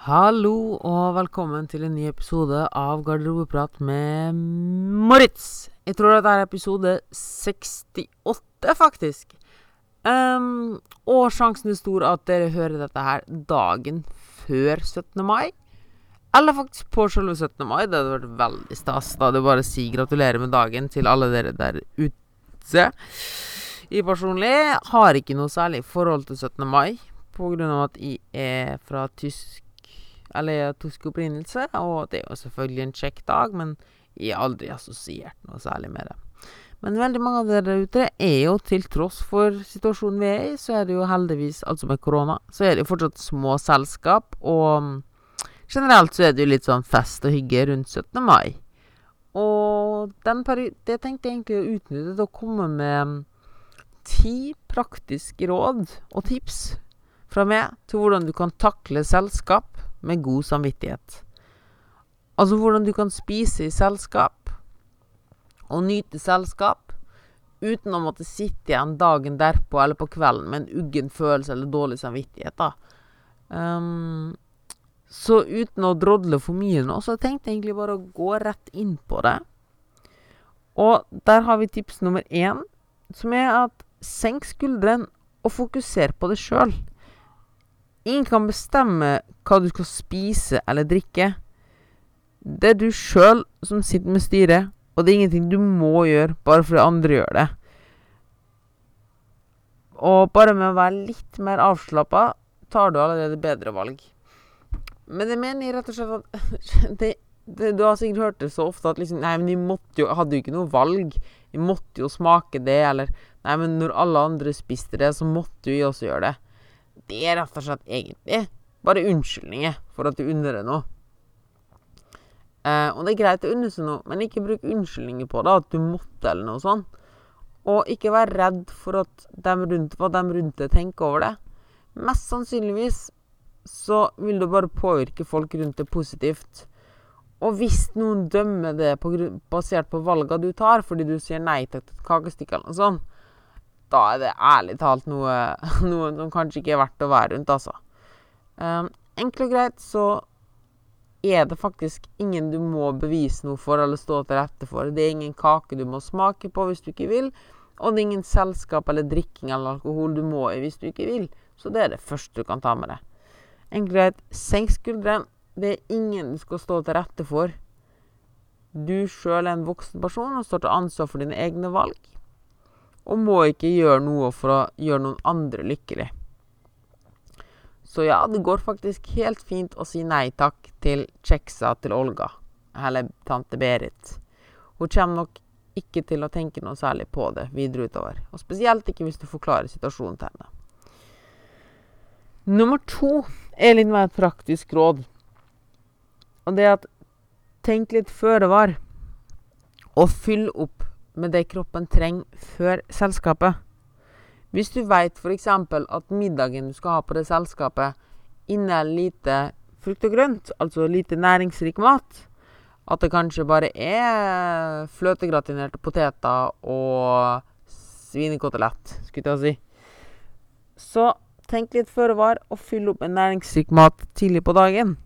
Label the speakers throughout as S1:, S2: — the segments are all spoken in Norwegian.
S1: Hallo og velkommen til en ny episode av Garderobeprat med Moritz. Jeg tror dette er episode 68, faktisk. Um, og sjansen er stor at dere hører dette her dagen før 17. mai. Eller faktisk på selve 17. mai. Det hadde vært veldig stas. Da hadde bare si gratulerer med dagen til alle dere der ute. Jeg personlig har ikke noe særlig forhold til 17. mai, av at jeg er fra tysk eller tysk opprinnelse, og det er jo selvfølgelig en kjekk dag, men jeg har aldri assosiert noe særlig med det. Men veldig mange av dere der ute er jo, til tross for situasjonen vi er i, så er det jo heldigvis, altså med korona, så er det jo fortsatt små selskap, og generelt så er det jo litt sånn fest og hygge rundt 17. mai. Og den det tenkte jeg egentlig å utnytte til å komme med ti praktiske råd og tips fra meg til hvordan du kan takle selskap med god samvittighet. Altså hvordan du kan spise i selskap og nyte selskap uten å måtte sitte igjen dagen derpå eller på kvelden med en uggen følelse eller dårlig samvittighet. da. Um, så uten å drodle for mye nå, så tenkte jeg egentlig bare å gå rett inn på det. Og der har vi tips nummer én, som er at senk skuldrene og fokuser på det sjøl. Ingen kan bestemme hva du skal spise eller drikke. Det er du sjøl som sitter med styret, og det er ingenting du må gjøre bare fordi andre gjør det. Og bare med å være litt mer avslappa, tar du allerede bedre valg. Men det mener jeg rett og slett at det, det, Du har sikkert hørt det så ofte at liksom Nei, men de måtte jo, hadde jo ikke noe valg. De måtte jo smake det, eller Nei, men når alle andre spiste det, så måtte jo vi også gjøre det. Det er rett og slett egentlig bare unnskyldninger for at du unner deg noe. Eh, og det er greit å unne seg noe, men ikke bruk unnskyldninger på det, at du måtte eller noe sånt. Og ikke vær redd for at de rundt deg tenker over det. Mest sannsynligvis så vil du bare påvirke folk rundt deg positivt. Og hvis noen dømmer det på, basert på valgene du tar, fordi du sier nei til et kakestykke eller noe sånt, da er det ærlig talt noe, noe som kanskje ikke er verdt å være rundt, altså. Um, enkelt og greit så er det faktisk ingen du må bevise noe for eller stå til rette for. Det er ingen kake du må smake på hvis du ikke vil. Og det er ingen selskap eller drikking eller alkohol du må i hvis du ikke vil. Så det er det første du kan ta med deg. Enkelt og greit, senk skuldrene. Det er ingen du skal stå til rette for. Du sjøl er en voksen person og står til ansvar for dine egne valg og må ikke gjøre noe for å gjøre noen andre lykkelig. Så ja, det går faktisk helt fint å si nei takk til kjeksa til Olga, eller tante Berit. Hun kommer nok ikke til å tenke noe særlig på det videre utover, og spesielt ikke hvis du forklarer situasjonen til henne. Nummer to er litt mer et praktisk råd, og det er at tenk litt føre var, og fyll opp med det kroppen trenger før selskapet. Hvis du veit f.eks. at middagen du skal ha på det selskapet, inneholder lite frukt og grønt, altså lite næringsrik mat, at det kanskje bare er fløtegratinerte poteter og svinekotelett, skulle jeg si, så tenk litt føre var og fyll opp med næringsrik mat tidlig på dagen.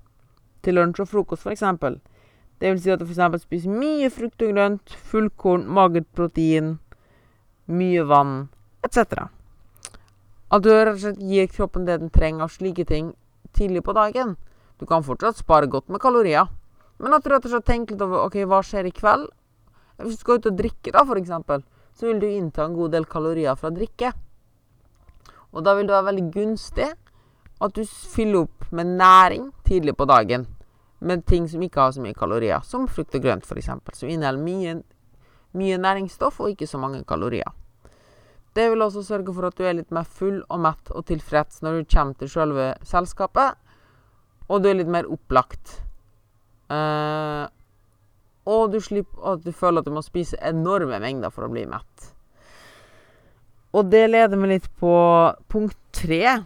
S1: Til lunsj og frokost, f.eks. Det vil si at du f.eks. spiser mye frukt og grønt, fullkorn, magert protein, mye vann etc. At du rett og slett gir kroppen det den trenger av slike ting tidlig på dagen. Du kan fortsatt spare godt med kalorier, men at du rett og slett tenker litt over ok, hva skjer i kveld. Hvis du skal ut og drikke, da, f.eks., så vil du innta en god del kalorier fra drikke. Og da vil det være veldig gunstig at du fyller opp med næring tidlig på dagen med ting som ikke har så mye kalorier, som frukt og grønt f.eks., som inneholder mye, mye, næringsstoff og ikke så mange kalorier. Det vil også sørge for at du er litt mer full og mett og tilfreds når du kommer til selve selskapet, og du er litt mer opplagt. Uh, og du slipper at du føler at du må spise enorme mengder for å bli mett. Og det leder meg litt på punkt tre.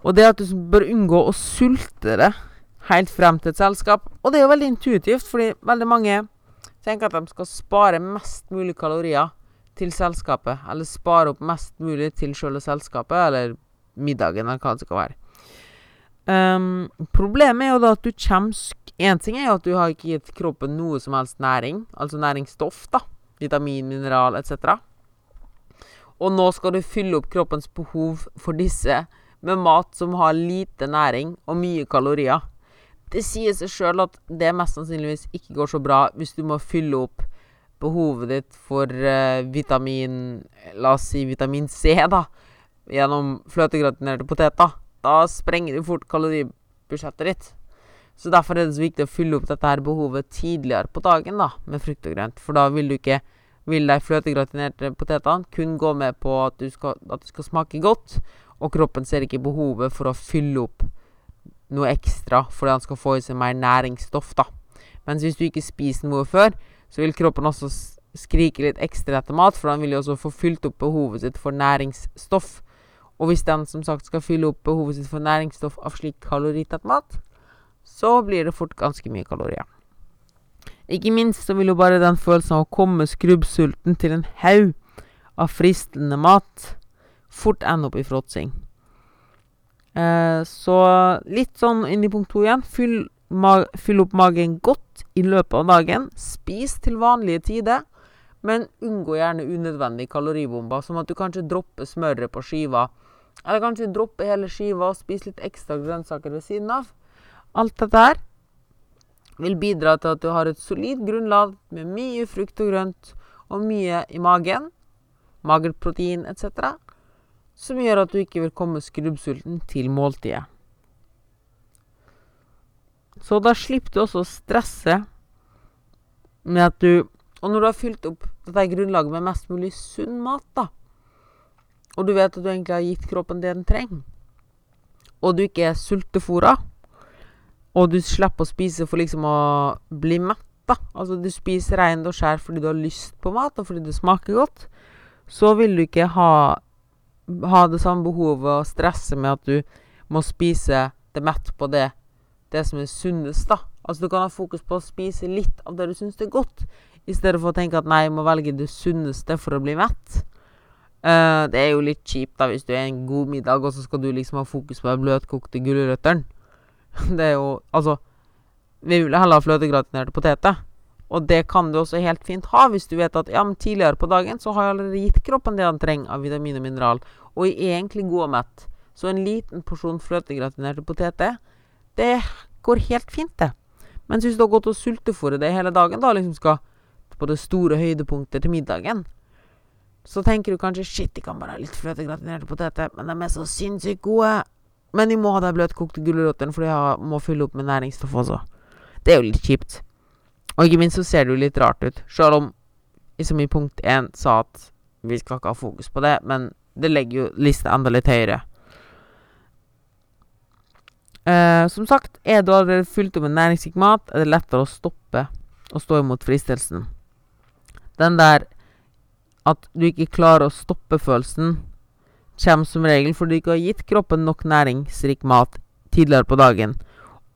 S1: Og det er at du bør unngå å sulte det helt frem til et selskap. Og det er jo veldig intuitivt, fordi veldig mange tenker at de skal spare mest mulig kalorier til selskapet. Eller spare opp mest mulig til selve selskapet, eller middagen, eller hva det skal være. Um, problemet er jo da at du kommer Én ting er jo at du har ikke gitt kroppen noe som helst næring, altså næringsstoff, da. Vitamin, mineral etc. Og nå skal du fylle opp kroppens behov for disse med mat som har lite næring og mye kalorier. Det sier seg sjøl at det mest sannsynligvis ikke går så bra hvis du må fylle opp behovet ditt for uh, vitamin La oss si vitamin C, da, gjennom fløtegratinerte poteter. Da sprenger du fort kaloribudsjettet ditt. Så derfor er det så viktig å fylle opp dette her behovet tidligere på dagen da, med frukt og grønt. For da vil du ikke vil de fløtegratinerte potetene kun gå med på at, skal, at det skal smake godt, og kroppen ser ikke behovet for å fylle opp noe ekstra fordi han skal få i seg mer næringsstoff. da. Mens hvis du ikke spiser noe før, så vil kroppen også skrike litt ekstra etter mat, for han vil jo også få fylt opp behovet sitt for næringsstoff. Og hvis den som sagt skal fylle opp behovet sitt for næringsstoff av slik kaloritett mat, så blir det fort ganske mye kalorier. Ikke minst så vil jo bare den følelsen av å komme skrubbsulten til en haug av fristende mat fort ende opp i fråtsing. Eh, så litt sånn inn i punkt to igjen. Fyll, fyll, opp magen godt i løpet av dagen. Spis til vanlige tider, men unngå gjerne unødvendige kaloribomber, som at du kanskje dropper smøret på skiva. Eller kanskje dropper hele skiva og spiser litt ekstra grønnsaker ved siden av. Alt dette her vil bidra til at du har et solid grunnlag med mye frukt og grønt og mye i magen, magert protein etc., som gjør at du ikke vil komme skrubbsulten til måltidet. Så da slipper du også å stresse med at du Og når du har fylt opp dette grunnlaget med mest mulig sunn mat, da, og du vet at du egentlig har gitt kroppen det den trenger, og du ikke er sultefòra og du slipper å spise for liksom å bli mett, da. Altså du spiser reint og skjær fordi du har lyst på mat, og fordi det smaker godt. Så vil du ikke ha, ha det samme behovet og stresse med at du må spise det mett på det, det som er sunnest, da. Altså du kan ha fokus på å spise litt av det du syns er godt, i stedet for å tenke at nei, jeg må velge det sunneste for å bli mett. Uh, det er jo litt kjipt da hvis du er en god middag, og så skal du liksom ha fokus på de bløtkokte gulrøttene. Det er jo Altså, vi vil heller ha fløtegratinerte poteter. Og det kan du også helt fint ha hvis du vet at ja, men tidligere på dagen så har jeg allerede gitt kroppen det han trenger av vitamin og mineral, og er egentlig god og mett. Så en liten porsjon fløtegratinerte poteter, det går helt fint, det. Mens hvis du har gått og sultefòret det hele dagen, da liksom skal på det store høydepunktet til middagen, så tenker du kanskje shit, de kan bare ha litt fløtegratinerte poteter, men de er så sinnssykt gode. Men de må ha de bløtkokte gulrøttene, for de må fylle opp med næringsstoff også. Det er jo litt kjipt. Og ikke minst så ser det jo litt rart ut, sjøl om som i punkt én sa at vi skal ikke ha fokus på det, men det legger jo lista enda litt høyere. Uh, som sagt, er du allerede fylt opp med næringsrik mat, er det lettere å stoppe og stå imot fristelsen. Den der at du ikke klarer å stoppe følelsen kommer som regel fordi du ikke har gitt kroppen nok næringsrik mat tidligere på dagen,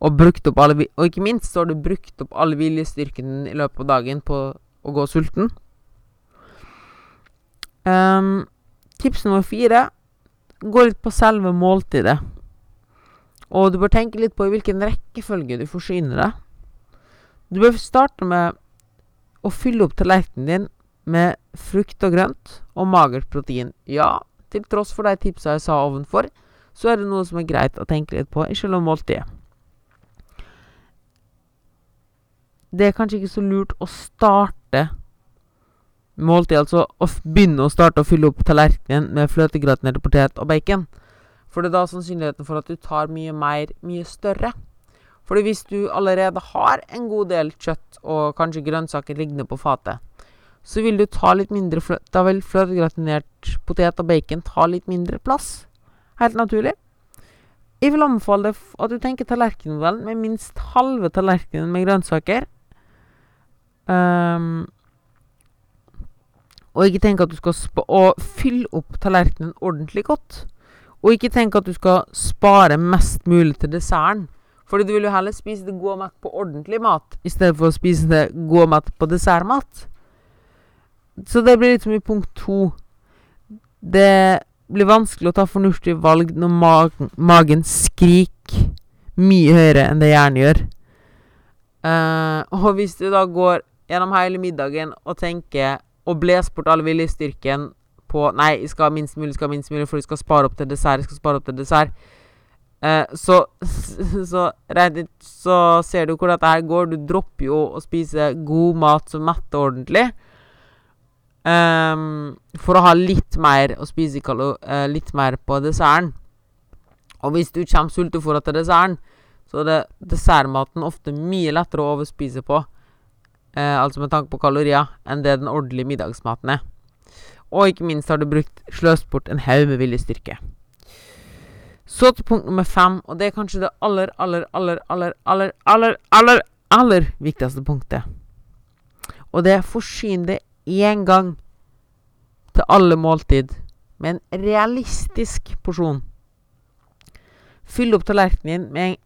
S1: og, alle, og ikke minst så har du brukt opp all viljestyrken i løpet av dagen på å gå sulten. Um, tips nummer fire gå litt på selve måltidet. Og du bør tenke litt på i hvilken rekkefølge du forsyner deg. Du bør starte med å fylle opp tallerkenen din med frukt og grønt og magert protein. Ja, til tross for de tipsa jeg sa ovenfor, så er det noe som er greit å tenke litt på i selve måltidet. Det er kanskje ikke så lurt å starte måltid, altså å begynne å starte å fylle opp tallerkenen med fløtegratinerte potet og bacon. For det er da sannsynligheten for at du tar mye mer, mye større. Fordi hvis du allerede har en god del kjøtt og kanskje grønnsaker liggende på fatet, så vil du ta litt mindre flø Da vil fløtegratinert potet og bacon ta litt mindre plass. Helt naturlig. Jeg vil anbefale deg at du tenker tallerkenmodellen med minst halve tallerkenen med grønnsaker. Um, og ikke tenk at du skal Og fylle opp tallerkenen ordentlig godt. Og ikke tenk at du skal spare mest mulig til desserten. Fordi du vil jo heller spise det gode mat på ordentlig mat, i stedet for å spise det gode mat på dessertmat. Så det blir litt som i punkt to. Det blir vanskelig å ta fornuftige valg når magen, magen skriker mye høyere enn det hjernen gjør. Uh, og hvis du da går gjennom hele middagen og tenker og blåser bort all viljestyrken på Nei, jeg skal ha minst mulig, skal ha minst mulig, for jeg skal spare opp til dessert, jeg skal spare opp til dessert. Eh, så, så, så ser du hvor dette her går. Du dropper jo å spise god mat som metter ordentlig. Um, for å ha litt mer å spise uh, litt mer på desserten. Og hvis du kommer sultefòra til desserten, så er det dessertmaten ofte mye lettere å overspise på, uh, altså med tanke på kalorier, enn det den ordentlige middagsmaten er. Og ikke minst har du brukt sløst bort en haug med viljestyrke. Så til punkt nummer fem, og det er kanskje det aller, aller, aller, aller, aller, aller, aller, aller viktigste punktet. Og det er forsyn det én gang til alle måltid med en realistisk porsjon. Fyll opp tallerkenen din med,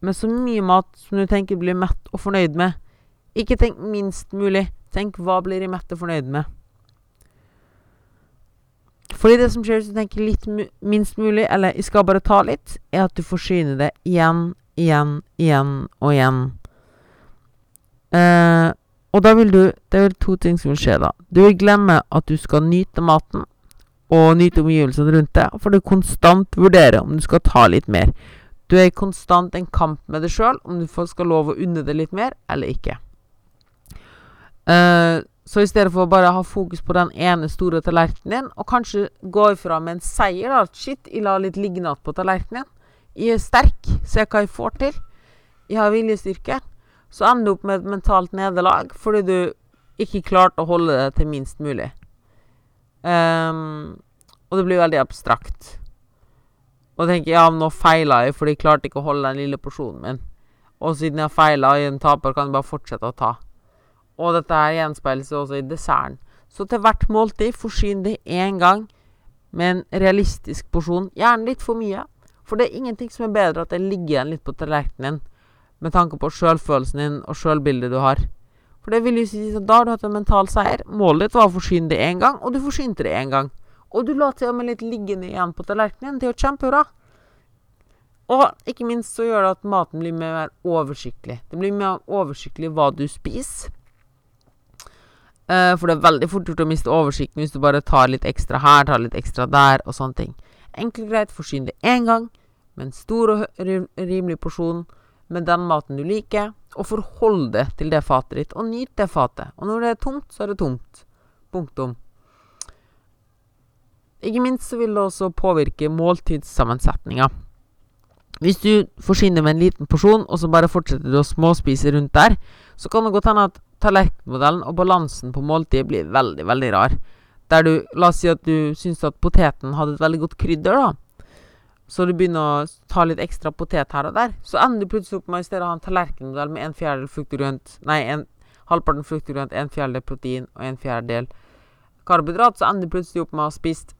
S1: med, så mye mat som du tenker blir mett og fornøyd med. Ikke tenk minst mulig. Tenk hva blir jeg mette fornøyd med? Fordi det som skjer hvis du tenker litt minst mulig, eller jeg skal bare ta litt, er at du forsyner det igjen, igjen, igjen og igjen. Eh, og da vil du Det er to ting som vil skje, da. Du vil glemme at du skal nyte maten og nyte omgivelsene rundt deg, for du konstant vurderer om du skal ta litt mer. Du er i konstant en kamp med deg sjøl om du skal lov å unne deg litt mer eller ikke. Uh, så i stedet for å bare ha fokus på den ene store tallerkenen din, og kanskje gå ifra med en seier, da Shit, jeg la litt liggende på tallerkenen. Jeg er sterk, se hva jeg får til. Jeg har viljestyrke så ender du opp med et mentalt nederlag fordi du ikke klarte å holde det til minst mulig. Um, og det blir veldig abstrakt. Og tenker ja, nå feila jeg fordi jeg klarte ikke å holde den lille porsjonen min. Og siden jeg har feila og en taper, kan jeg bare fortsette å ta. Og dette her gjenspeiles også i desserten. Så til hvert måltid forsyn det én gang med en realistisk porsjon. Gjerne litt for mye. For det er ingenting som er bedre at det ligger igjen litt på tallerkenen med tanke på sjølfølelsen din og sjølbildet du har. For det vil jo si at da har du hatt en mental seier. Målet ditt var å forsyne det én gang, og du forsynte det én gang. Og du la til og med litt liggende igjen på tallerkenen. Det er jo kjempebra. Og ikke minst så gjør det at maten blir mer oversiktlig. Det blir mer oversiktlig hva du spiser. Uh, for det er veldig fort gjort å miste oversikten hvis du bare tar litt ekstra her, tar litt ekstra der, og sånne ting. Enkelt og greit, forsyn det én gang, med en stor og rimelig porsjon med den maten du liker, og forhold det til det fatet ditt, og nyt det fatet. Og når det er tomt, så er det tomt. Punktum. Ikke minst så vil det også påvirke måltidssammensetninga. Hvis du forsyner med en liten porsjon, og så bare fortsetter du å småspise rundt der, så kan det godt hende at tallerkenmodellen og balansen på måltidet blir veldig, veldig rar. Der du La oss si at du syns at poteten hadde et veldig godt krydder, da så du begynner å ta litt ekstra potet her og der, så ender du plutselig opp med i stedet å ha en tallerkenmodell med en fjerdedel frukt og grønt Nei, en, halvparten frukt og grønt, en fjerdedel protein og en fjerdedel karbohydrat, så ender du plutselig opp med å ha spist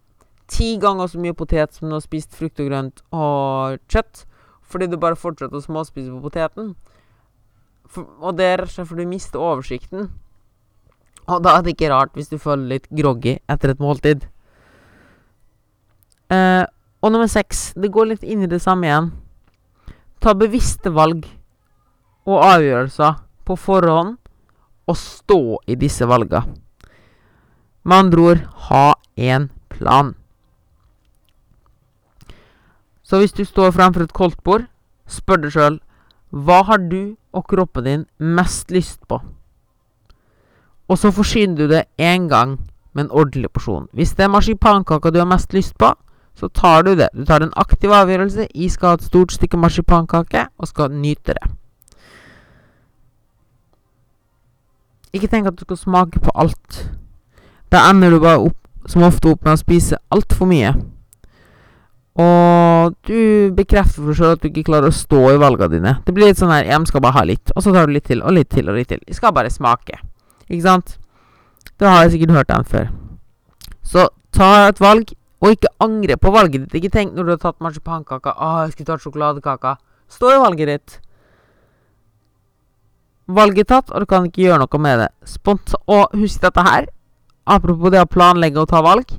S1: ti ganger så mye potet som du har spist frukt og grønt og kjøtt, fordi du bare fortsetter å småspise på poteten. For, og det er rett og slett fordi du mister oversikten. Og da er det ikke rart hvis du føler litt groggy etter et måltid. Eh, og nummer seks, det går litt inn i det samme igjen. Ta bevisste valg og avgjørelser på forhånd, og stå i disse valga. Med andre ord ha en plan. Så hvis du står fremfor et koldtbord, spør deg sjøl hva har du og kroppen din mest lyst på? Og så forsyner du det én gang med en ordentlig porsjon. Hvis det er marsipankaka du har mest lyst på, så tar du det. Du tar en aktiv avgjørelse. Jeg skal ha et stort stykke marsipankake og skal nyte det. Ikke tenk at du skal smake på alt. Da ender du bare opp, som ofte opp med å spise altfor mye. Og du bekrefter for selv at du ikke klarer å stå i valgene dine. Det blir litt sånn her 'Jeg skal bare ha litt', og så tar du litt til, og litt til, og litt til. Jeg skal bare smake. Ikke sant? Det har jeg sikkert hørt den før. Så ta et valg. Og ikke angre på valget ditt. Ikke tenk når du har tatt marsipankaka 'Å, jeg skulle tatt sjokoladekaka'. Stå i valget ditt. Valget er tatt, og du kan ikke gjøre noe med det. Spont og husk dette her. Apropos det å planlegge og ta valg.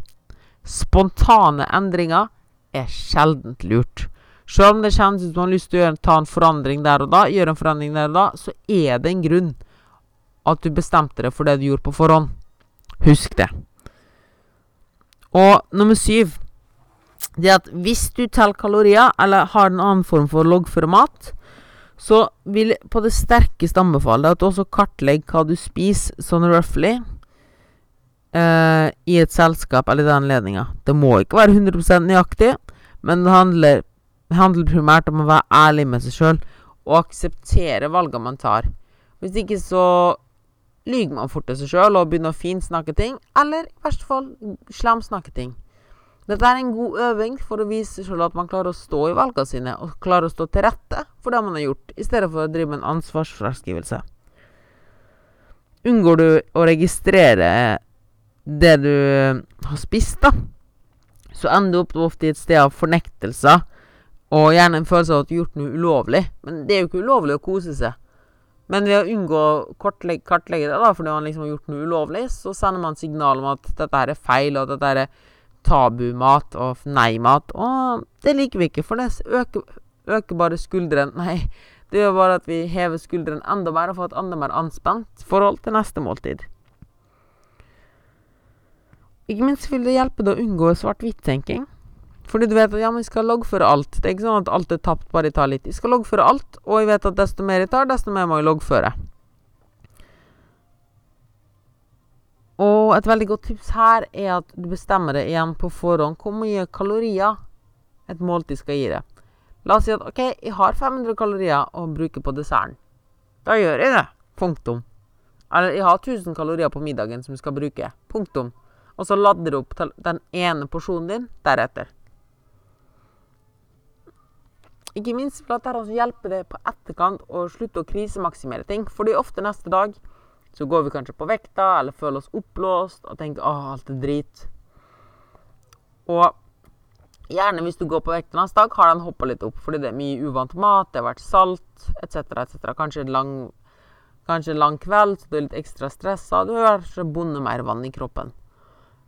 S1: Spontane endringer er sjeldent lurt. Selv om det kjennes ut som man har lyst til å gjøre, ta en forandring der og da, gjøre en forandring der og da, så er det en grunn at du bestemte deg for det du gjorde på forhånd. Husk det. Og nummer syv det er at hvis du teller kalorier, eller har en annen form for loggformat, så vil på det sterkeste anbefale at du også kartlegger hva du spiser sånn roughly eh, i et selskap eller i den anledninga. Det må ikke være 100% nøyaktig, men det handler, handler primært om å være ærlig med seg sjøl og akseptere valgene man tar. Hvis ikke så lyver man fort til seg sjøl og begynner å finsnakke ting, eller i verste fall slamsnakke ting. Dette er en god øving for å vise selv at man klarer å stå i valgene sine, og klarer å stå til rette for det man har gjort, i stedet for å drive med en ansvarsfraskrivelse. Unngår du å registrere det du har spist, da, så ender du opp ofte i et sted av fornektelser, og gjerne en følelse av at du har gjort noe ulovlig. Men det er jo ikke ulovlig å kose seg. Men ved å unngå å kartlegge, kartlegge det, da, fordi man liksom har gjort noe ulovlig, så sender man signal om at dette her er feil, og at dette her er tabumat og nei-mat. Og det liker vi ikke, for det øker, øker bare skulderen Nei, det gjør bare at vi hever skulderen enda mer og får et enda mer anspent forhold til neste måltid. Ikke minst vil det hjelpe deg å unngå svart-hvitt-tenking. Fordi du vet at ja, men vi skal loggføre alt. Det er ikke sånn at alt er tapt bare jeg tar litt. Vi skal loggføre alt, og jeg vet at desto mer jeg tar, desto mer må jeg loggføre. Og et veldig godt tips her er at du bestemmer deg igjen på forhånd hvor mye kalorier et måltid skal gi deg. La oss si at OK, jeg har 500 kalorier å bruke på desserten. Da gjør jeg det. Punktum. Eller jeg har 1000 kalorier på middagen som jeg skal bruke. Punktum. Og så lader du opp den ene porsjonen din deretter. Ikke minst for at dette hjelper deg på etterkant å slutte å krisemaksimere ting. Fordi ofte neste dag så går vi kanskje på vekta eller føler oss oppblåst og tenker 'Å, alt er drit. Og gjerne hvis du går på vekta neste dag, har den hoppa litt opp fordi det er mye uvant mat, det har vært salt etc. etc. Kanskje en lang, kanskje en lang kveld, så du er litt ekstra stressa. Du har kanskje bonde mer vann i kroppen.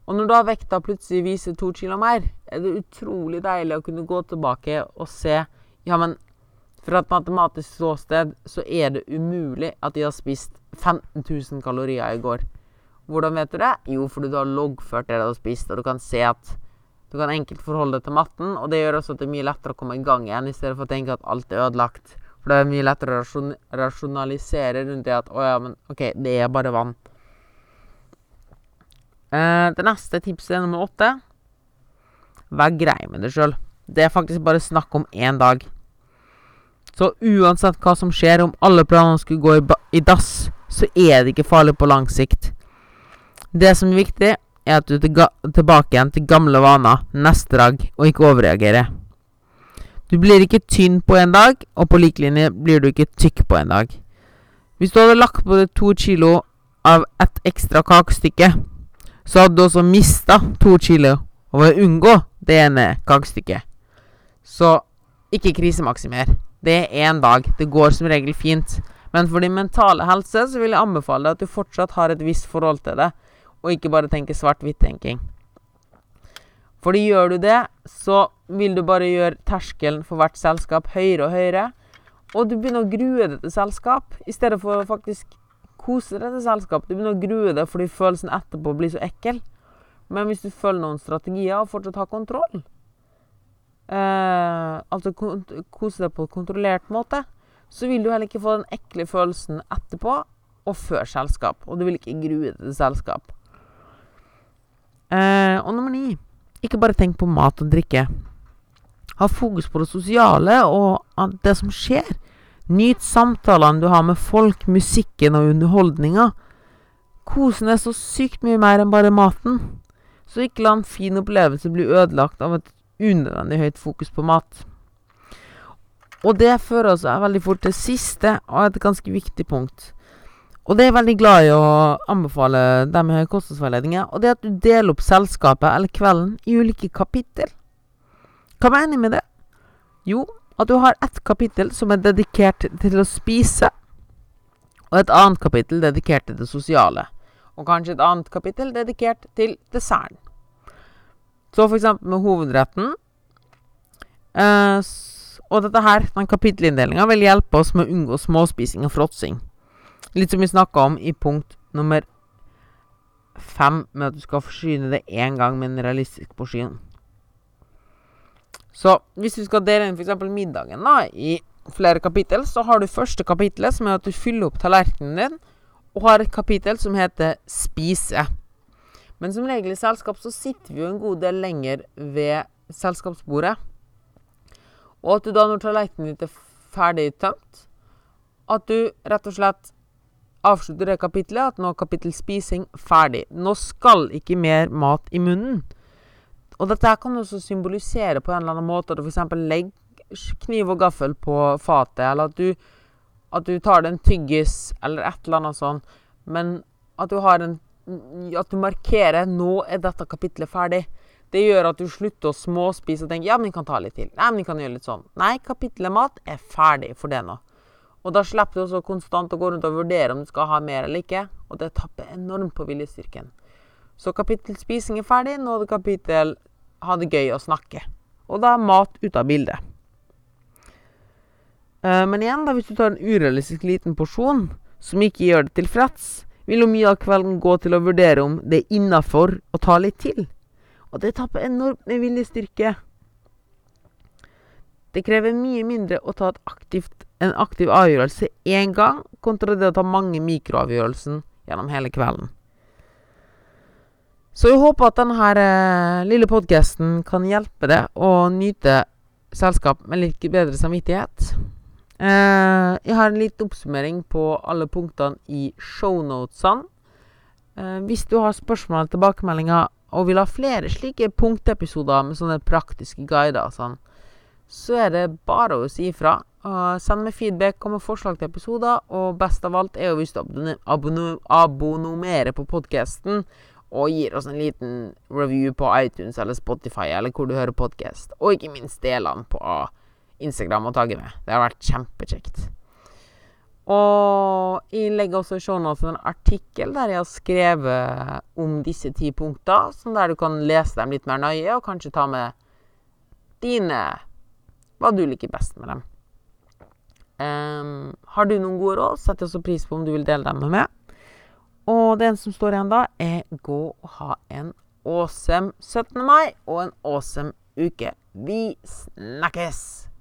S1: Og når da vekta plutselig viser to kilo mer, er det utrolig deilig å kunne gå tilbake og se ja, men fra et matematisk ståsted så er det umulig at de har spist 15 000 kalorier i går. Hvordan vet du det? Jo, fordi du har loggført det du har spist, og du kan se at du kan enkelt forholde deg til matten, og det gjør også at det er mye lettere å komme i gang igjen, i stedet for å tenke at alt er ødelagt. For det er mye lettere å rasjonalisere rundt det at å ja, men OK, det er bare vann. Eh, det neste tipset er nummer åtte. Vær grei med deg sjøl. Det er faktisk bare snakk om én dag. Så uansett hva som skjer, om alle planene skulle gå i, i dass, så er det ikke farlig på lang sikt. Det som er viktig, er at du er tilbake igjen til gamle vaner neste dag, og ikke overreagerer. Du blir ikke tynn på en dag, og på lik linje blir du ikke tykk på en dag. Hvis du hadde lagt på deg to kilo av et ekstra kakestykke, så hadde du også mista to kilo og ved å unngå det ene kakestykket. Så ikke krisemaksimer. Det er én dag. Det går som regel fint. Men for din mentale helse så vil jeg anbefale deg at du fortsatt har et visst forhold til det, og ikke bare tenker svart-hvitt-tenking. Fordi gjør du det, så vil du bare gjøre terskelen for hvert selskap høyere og høyere. Og du begynner å grue deg til selskap, i stedet for å faktisk kose deg til selskap. Du begynner å grue deg fordi følelsen etterpå blir så ekkel. Men hvis du følger noen strategier og fortsatt har kontroll, eh, altså kose deg på en kontrollert måte, så vil du heller ikke få den ekle følelsen etterpå og før selskap. Og du vil ikke grue deg til selskap. Eh, og nummer ni ikke bare tenk på mat og drikke. Ha fokus på det sosiale og det som skjer. Nyt samtalene du har med folk, musikken og underholdninga. Kosen er så sykt mye mer enn bare maten. Så ikke la en fin opplevelse bli ødelagt av et unødvendig høyt fokus på mat. Og det fører oss veldig fort til siste og et ganske viktig punkt. Og det er jeg veldig glad i å anbefale dem med kostnadsveiledninger. Og det er at du deler opp selskapet eller kvelden i ulike kapittel. Hva mener jeg med det? Jo, at du har ett kapittel som er dedikert til å spise, og et annet kapittel dedikert til det sosiale. Og kanskje et annet kapittel dedikert til desserten. Så eksempel med hovedretten, eh, Og dette her, den kapittelinndelinga, vil hjelpe oss med å unngå småspising og fråtsing. Litt som vi snakka om i punkt nummer fem, med at du skal forsyne det én gang med en realistisk porsjon. Så hvis du skal dele inn f.eks. middagen da, i flere kapittel, så har du første kapittelet, som er at du fyller opp tallerkenen din, og har et kapittel som heter 'spise'. Men som regel i selskap så sitter vi jo en god del lenger ved selskapsbordet. Og at du da, når tallerkenen din er ferdig tømt, at du rett og slett avslutter det kapitlet, at nå er kapittel spising ferdig. Nå skal ikke mer mat i munnen. Og dette kan du også symbolisere på en eller annen måte. At du f.eks. legger kniv og gaffel på fatet, eller at du, at du tar deg en tyggis eller et eller annet sånt. Men at du en At du markerer 'nå er dette kapitlet ferdig'. Det gjør at du slutter å småspise og tenke 'ja, men vi kan ta litt til'. Nei, men vi kan gjøre litt sånn. Nei, kapitlet mat er ferdig for det nå. Og da slipper du også konstant å gå rundt og vurdere om du skal ha mer eller ikke. Og det tapper enormt på viljestyrken. Så kapittel spising er ferdig. Nå er det kapittel ha det gøy og snakke. Og da er mat ute av bildet. Uh, men igjen, da, hvis du tar en urealistisk liten porsjon som ikke gjør det tilfreds, vil jo mye av kvelden gå til å vurdere om det er innafor å ta litt til. Og det tapper enormt med viljestyrke. Det krever mye mindre å ta aktivt, en aktiv avgjørelse én gang, kontra det å ta mange mikroavgjørelser gjennom hele kvelden. Så jeg håper at denne eh, lille podkasten kan hjelpe deg å nyte selskap med litt bedre samvittighet. Eh, jeg har en liten oppsummering på alle punktene i shownotesene. Eh, hvis du har spørsmål eller tilbakemeldinger og vil ha flere slike punktepisoder med sånne praktiske guider, sånn, så er det bare å si ifra. Uh, send meg feedback, kom med forslag til episoder, og best av alt er jo hvis du abonnerer på podkasten og gir oss en liten review på iTunes eller Spotify eller hvor du hører podkast. Og ikke minst deler den på Instagram og tagge med. Det har vært kjempekjekt. Og jeg legger også i shownotes en artikkel der jeg har skrevet om disse ti punktene, sånn der du kan lese dem litt mer nøye, og kanskje ta med dine hva du liker best med dem. Um, har du noen gode råd, setter jeg også pris på om du vil dele dem med meg. Og det som står igjen da, er gå og ha en awesome 17. mai og en awesome uke. Vi snakkes!